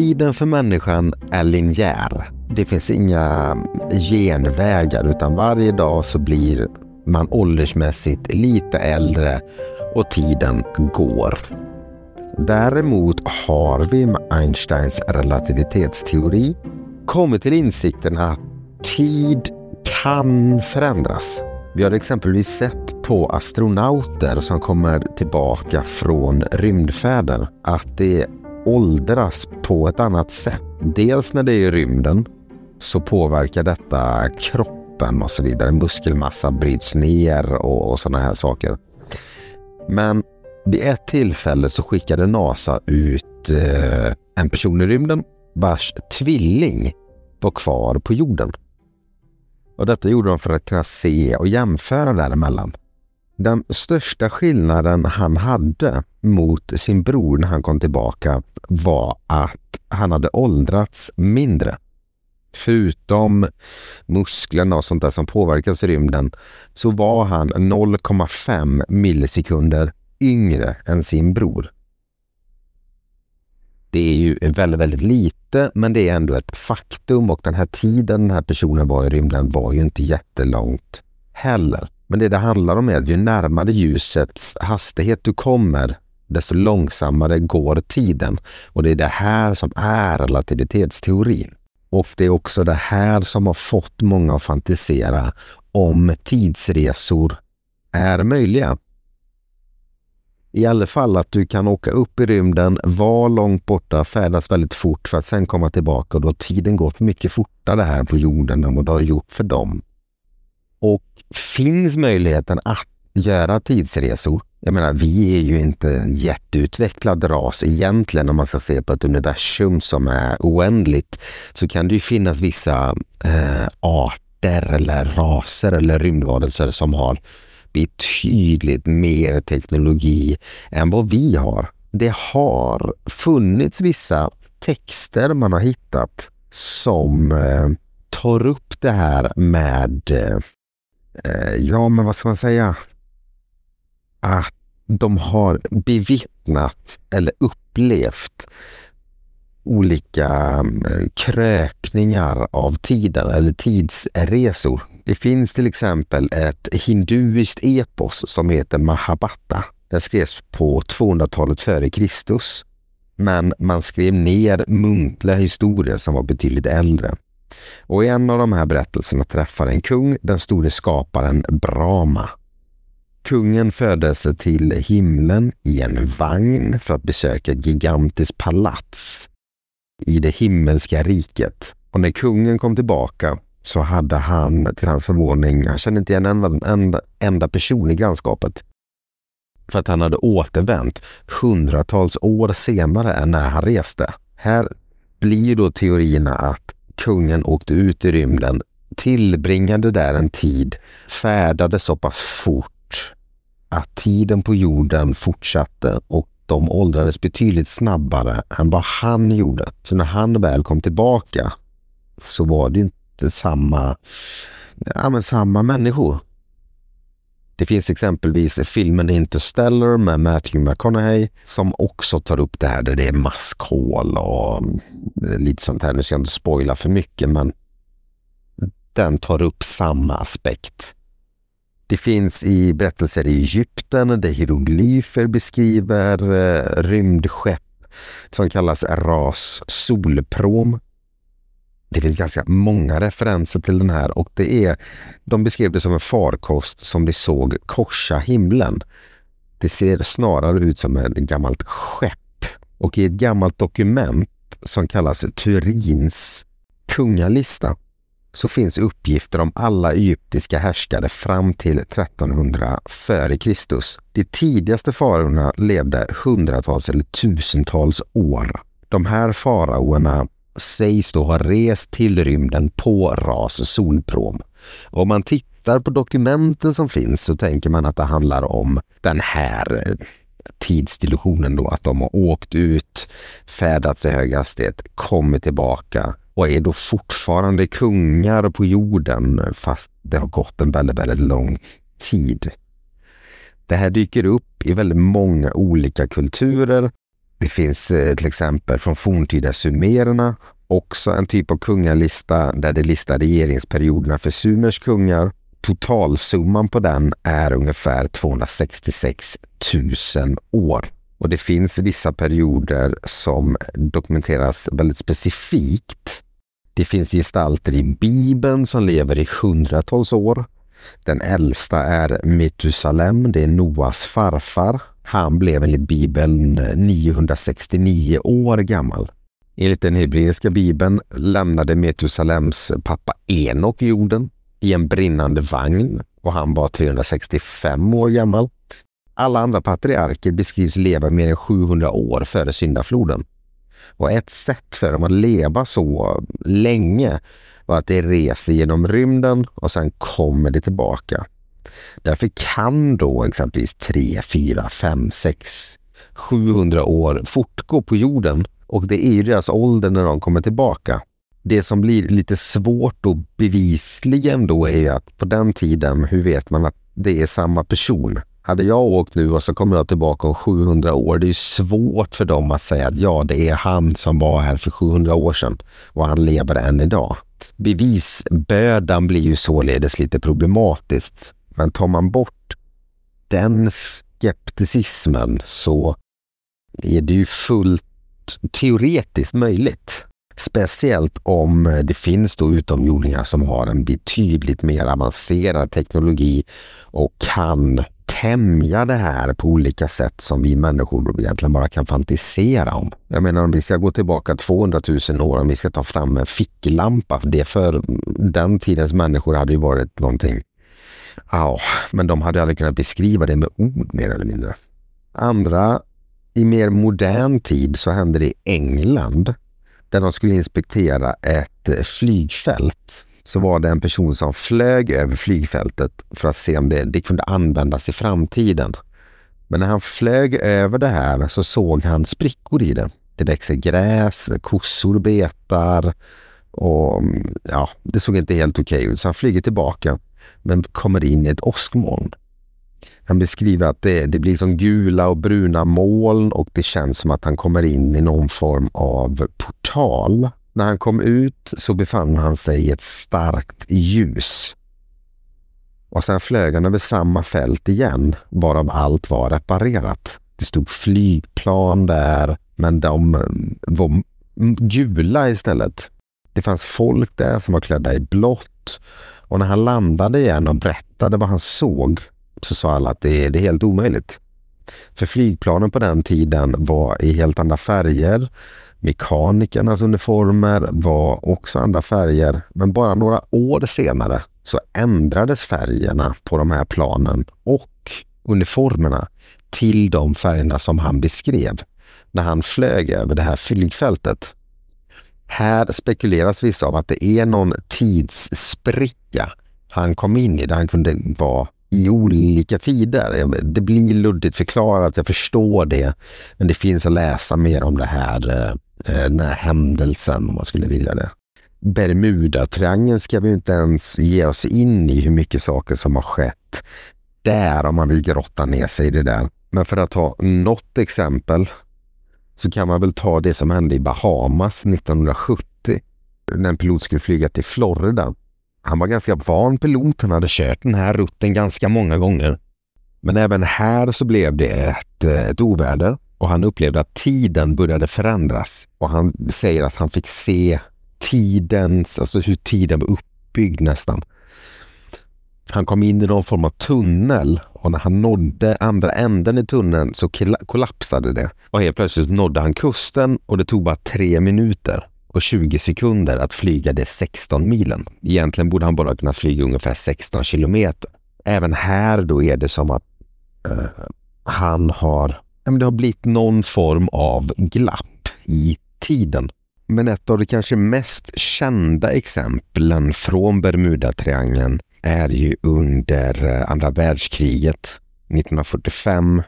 Tiden för människan är linjär. Det finns inga genvägar utan varje dag så blir man åldersmässigt lite äldre och tiden går. Däremot har vi med Einsteins relativitetsteori kommit till insikten att tid kan förändras. Vi har exempelvis sett på astronauter som kommer tillbaka från rymdfärden att det åldras på ett annat sätt. Dels när det är i rymden så påverkar detta kroppen och så vidare. Muskelmassa bryts ner och, och sådana här saker. Men vid ett tillfälle så skickade NASA ut eh, en person i rymden vars tvilling var kvar på jorden. Och detta gjorde de för att kunna se och jämföra däremellan. Den största skillnaden han hade mot sin bror när han kom tillbaka var att han hade åldrats mindre. Förutom musklerna och sånt där som påverkas i rymden så var han 0,5 millisekunder yngre än sin bror. Det är ju väldigt, väldigt lite, men det är ändå ett faktum och den här tiden den här personen var i rymden var ju inte jättelångt heller. Men det det handlar om är att ju närmare ljusets hastighet du kommer, desto långsammare går tiden. Och det är det här som är relativitetsteorin. Och det är också det här som har fått många att fantisera om tidsresor är möjliga. I alla fall att du kan åka upp i rymden, vara långt borta, färdas väldigt fort för att sen komma tillbaka och då har tiden gått mycket fortare här på jorden än vad det har gjort för dem. Och finns möjligheten att göra tidsresor, jag menar vi är ju inte en jätteutvecklad ras egentligen om man ska se på ett universum som är oändligt, så kan det ju finnas vissa eh, arter eller raser eller rymdvarelser som har betydligt mer teknologi än vad vi har. Det har funnits vissa texter man har hittat som eh, tar upp det här med, eh, Eh, ja men vad ska man säga, att de har bevittnat eller upplevt olika eh, krökningar av tiden eller tidsresor. Det finns till exempel ett hinduiskt epos som heter Mahabharata. Den skrevs på 200-talet före Kristus. Men man skrev ner muntliga historier som var betydligt äldre. Och i en av de här berättelserna träffar en kung den store skaparen Brahma. Kungen föddes till himlen i en vagn för att besöka ett gigantiskt palats i det himmelska riket. Och när kungen kom tillbaka så hade han till hans förvåning, han kände inte igen en enda, enda, enda person i grannskapet. För att han hade återvänt hundratals år senare än när han reste. Här blir då teorierna att kungen åkte ut i rymden, tillbringade där en tid, färdades så pass fort att tiden på jorden fortsatte och de åldrades betydligt snabbare än vad han gjorde. Så när han väl kom tillbaka så var det inte samma, ja, men samma människor. Det finns exempelvis filmen Interstellar med Matthew McConaughey som också tar upp det här där det är maskhål och mm, lite sånt här. Nu ska jag inte spoila för mycket men den tar upp samma aspekt. Det finns i berättelser i Egypten där hieroglyfer beskriver eh, rymdskepp som kallas Ras solprom. Det finns ganska många referenser till den här och det är, de beskrev det som en farkost som de såg korsa himlen. Det ser snarare ut som ett gammalt skepp och i ett gammalt dokument som kallas Turins kungalista så finns uppgifter om alla egyptiska härskare fram till 1300 f.Kr. De tidigaste faraonerna levde hundratals eller tusentals år. De här faraoerna sägs då ha rest till rymden på ras solprom. Om man tittar på dokumenten som finns så tänker man att det handlar om den här tidsdilusionen, tidsdilutionen då, att de har åkt ut, färdats i hög hastighet, kommit tillbaka och är då fortfarande kungar på jorden fast det har gått en väldigt, väldigt lång tid. Det här dyker upp i väldigt många olika kulturer det finns eh, till exempel från forntida sumererna också en typ av kungalista där det listar regeringsperioderna för Sumers kungar. Totalsumman på den är ungefär 266 000 år. Och det finns vissa perioder som dokumenteras väldigt specifikt. Det finns gestalter i Bibeln som lever i hundratals år. Den äldsta är Metusalem, det är Noas farfar. Han blev enligt Bibeln eh, 969 år gammal. Enligt den hebreiska bibeln lämnade Metusalems pappa Enok jorden i en brinnande vagn och han var 365 år gammal. Alla andra patriarker beskrivs leva mer än 700 år före syndafloden. Och ett sätt för dem att leva så länge var att det reser genom rymden och sen kommer det tillbaka. Därför kan då exempelvis 3, 4, 5, 6, 700 år fortgå på jorden och det är ju deras ålder när de kommer tillbaka. Det som blir lite svårt och bevisligen då är att på den tiden, hur vet man att det är samma person? Hade jag åkt nu och så kommer jag tillbaka om 700 år, det är svårt för dem att säga att ja, det är han som var här för 700 år sedan och han lever än idag. Bevisbördan blir ju således lite problematiskt. Men tar man bort den skepticismen så är det ju fullt teoretiskt möjligt. Speciellt om det finns då utomjordingar som har en betydligt mer avancerad teknologi och kan tämja det här på olika sätt som vi människor egentligen bara kan fantisera om. Jag menar om vi ska gå tillbaka 200 000 år, om vi ska ta fram en ficklampa, det för den tidens människor hade ju varit någonting. Ja, men de hade aldrig kunnat beskriva det med ord mer eller mindre. Andra i mer modern tid så hände det i England där de skulle inspektera ett eh, flygfält. Så var det en person som flög över flygfältet för att se om det, det kunde användas i framtiden. Men när han flög över det här så såg han sprickor i det. Det växer gräs, kossor betar och mm, ja, det såg inte helt okej okay ut. Så han flyger tillbaka men kommer in i ett åskmoln. Han beskriver att det, det blir som gula och bruna moln och det känns som att han kommer in i någon form av portal. När han kom ut så befann han sig i ett starkt ljus. Och sen flög han över samma fält igen, varav allt var reparerat. Det stod flygplan där, men de eh, var gula istället. Det fanns folk där som var klädda i blått och när han landade igen och berättade vad han såg så sa alla att det är, det är helt omöjligt. För flygplanen på den tiden var i helt andra färger. Mekanikernas uniformer var också andra färger. Men bara några år senare så ändrades färgerna på de här planen och uniformerna till de färgerna som han beskrev när han flög över det här flygfältet. Här spekuleras vissa om att det är någon tidsspricka han kom in i där han kunde vara i olika tider. Det blir luddigt förklarat, jag förstår det. Men det finns att läsa mer om det här, eh, den här händelsen om man skulle vilja det. Bermuda-triangeln ska vi inte ens ge oss in i hur mycket saker som har skett där om man vill grotta ner sig i det där. Men för att ta något exempel så kan man väl ta det som hände i Bahamas 1970 när en pilot skulle flyga till Florida. Han var ganska van pilot, han hade kört den här rutten ganska många gånger. Men även här så blev det ett, ett oväder och han upplevde att tiden började förändras. Och han säger att han fick se tidens, alltså hur tiden var uppbyggd nästan. Han kom in i någon form av tunnel och när han nådde andra änden i tunneln så kollapsade det. Och helt plötsligt nådde han kusten och det tog bara tre minuter och 20 sekunder att flyga de 16 milen. Egentligen borde han bara kunna flyga ungefär 16 kilometer. Även här då är det som att uh, han har, ja, det har blivit någon form av glapp i tiden. Men ett av de kanske mest kända exemplen från Bermudatriangeln är ju under eh, andra världskriget 1945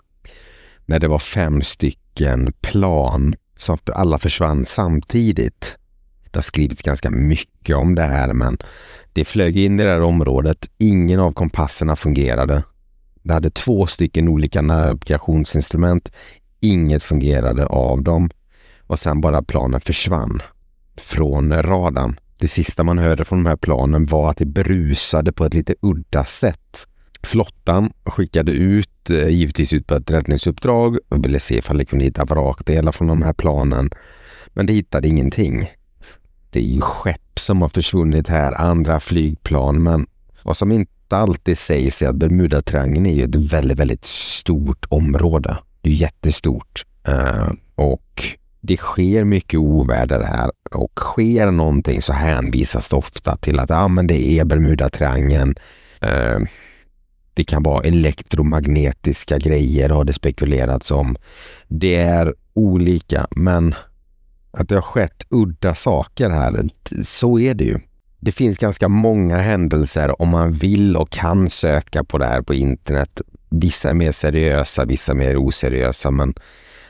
när det var fem stycken plan som alla försvann samtidigt. Det har skrivits ganska mycket om det här men det flög in i det här området. Ingen av kompasserna fungerade. Det hade två stycken olika navigationsinstrument. Inget fungerade av dem och sen bara planen försvann från radarn. Det sista man hörde från de här planen var att det brusade på ett lite udda sätt. Flottan skickade ut, eh, givetvis ut på ett räddningsuppdrag och ville se ifall de kunde hitta vrakdelar från de här planen. Men de hittade ingenting. Det är ju skepp som har försvunnit här, andra flygplan, men vad som inte alltid sägs är att Bermudatriangeln är ju ett väldigt, väldigt stort område. Det är jättestort. Uh, och det sker mycket oväder här och sker någonting så hänvisas det ofta till att ah, men det är Bermudatriangeln. Eh, det kan vara elektromagnetiska grejer har det spekulerats om. Det är olika, men att det har skett udda saker här, så är det ju. Det finns ganska många händelser om man vill och kan söka på det här på internet. Vissa är mer seriösa, vissa mer oseriösa, men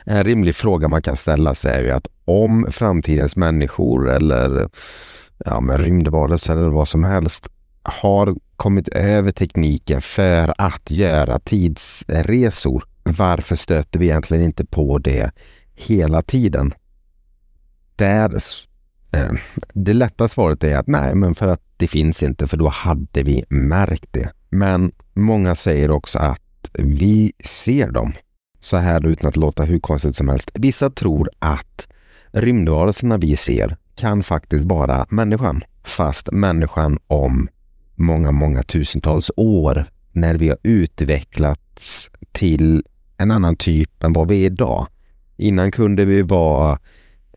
en rimlig fråga man kan ställa sig är ju att om framtidens människor eller ja, men rymdvarelser eller vad som helst har kommit över tekniken för att göra tidsresor. Varför stöter vi egentligen inte på det hela tiden? Där, eh, det lätta svaret är att nej, men för att det finns inte, för då hade vi märkt det. Men många säger också att vi ser dem. Så här utan att låta hur konstigt som helst. Vissa tror att rymdvarelserna vi ser kan faktiskt vara människan. Fast människan om många, många tusentals år när vi har utvecklats till en annan typ än vad vi är idag. Innan kunde vi vara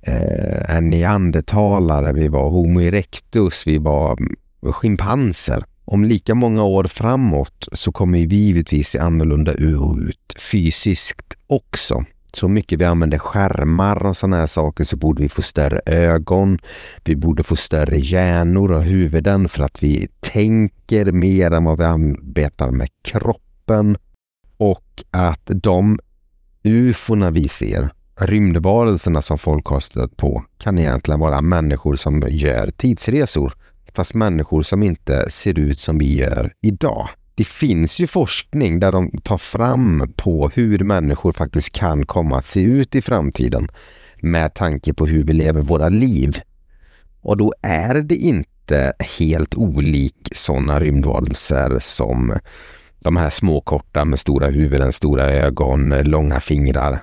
eh, en neandertalare, vi var Homo erectus, vi var mm, schimpanser. Om lika många år framåt så kommer vi givetvis se annorlunda ut fysiskt också så mycket vi använder skärmar och sådana här saker så borde vi få större ögon. Vi borde få större hjärnor och huvuden för att vi tänker mer än vad vi arbetar med kroppen. Och att de ufona vi ser, rymdvarelserna som folk har stött på, kan egentligen vara människor som gör tidsresor. Fast människor som inte ser ut som vi gör idag det finns ju forskning där de tar fram på hur människor faktiskt kan komma att se ut i framtiden med tanke på hur vi lever våra liv. Och då är det inte helt olik sådana rymdvarelser som de här små korta med stora huvuden, stora ögon, långa fingrar.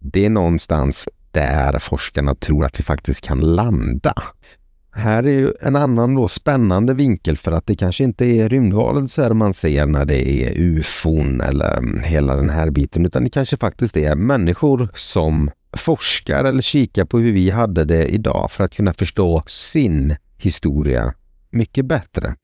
Det är någonstans där forskarna tror att vi faktiskt kan landa. Här är ju en annan då spännande vinkel för att det kanske inte är rymdvarelser man ser när det är ufon eller mm, hela den här biten utan det kanske faktiskt är människor som forskar eller kikar på hur vi hade det idag för att kunna förstå sin historia mycket bättre.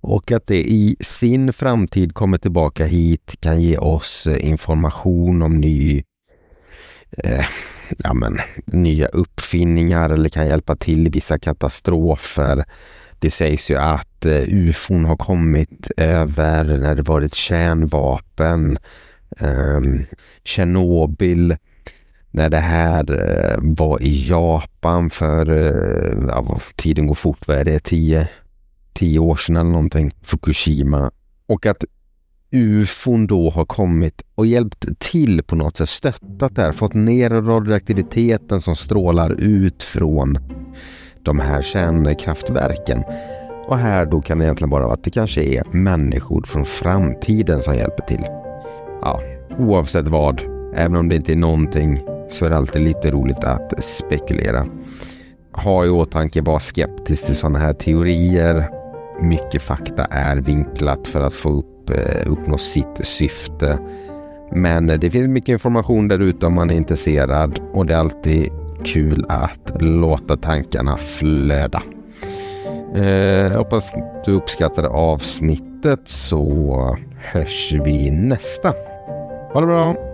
Och att det i sin framtid kommer tillbaka hit kan ge oss eh, information om ny eh, ja, men, nya uppfinningar eller kan hjälpa till i vissa katastrofer. Det sägs ju att eh, ufon har kommit över när det varit kärnvapen. Eh, Tjernobyl när det här eh, var i Japan för, eh, ja, tiden går fort, vad är det, tio, tio år sedan eller någonting, Fukushima. Och att ufon då har kommit och hjälpt till på något sätt, stöttat där, fått ner radioaktiviteten som strålar ut från de här kärnkraftverken. Och här då kan det egentligen bara vara att det kanske är människor från framtiden som hjälper till. Ja, oavsett vad, även om det inte är någonting så är det alltid lite roligt att spekulera. Ha i åtanke, var skeptisk till sådana här teorier. Mycket fakta är vinklat för att få upp Eh, Uppnå sitt syfte. Men eh, det finns mycket information där ute om man är intresserad och det är alltid kul att låta tankarna flöda. Eh, jag hoppas du uppskattade avsnittet så hörs vi nästa. Ha det bra!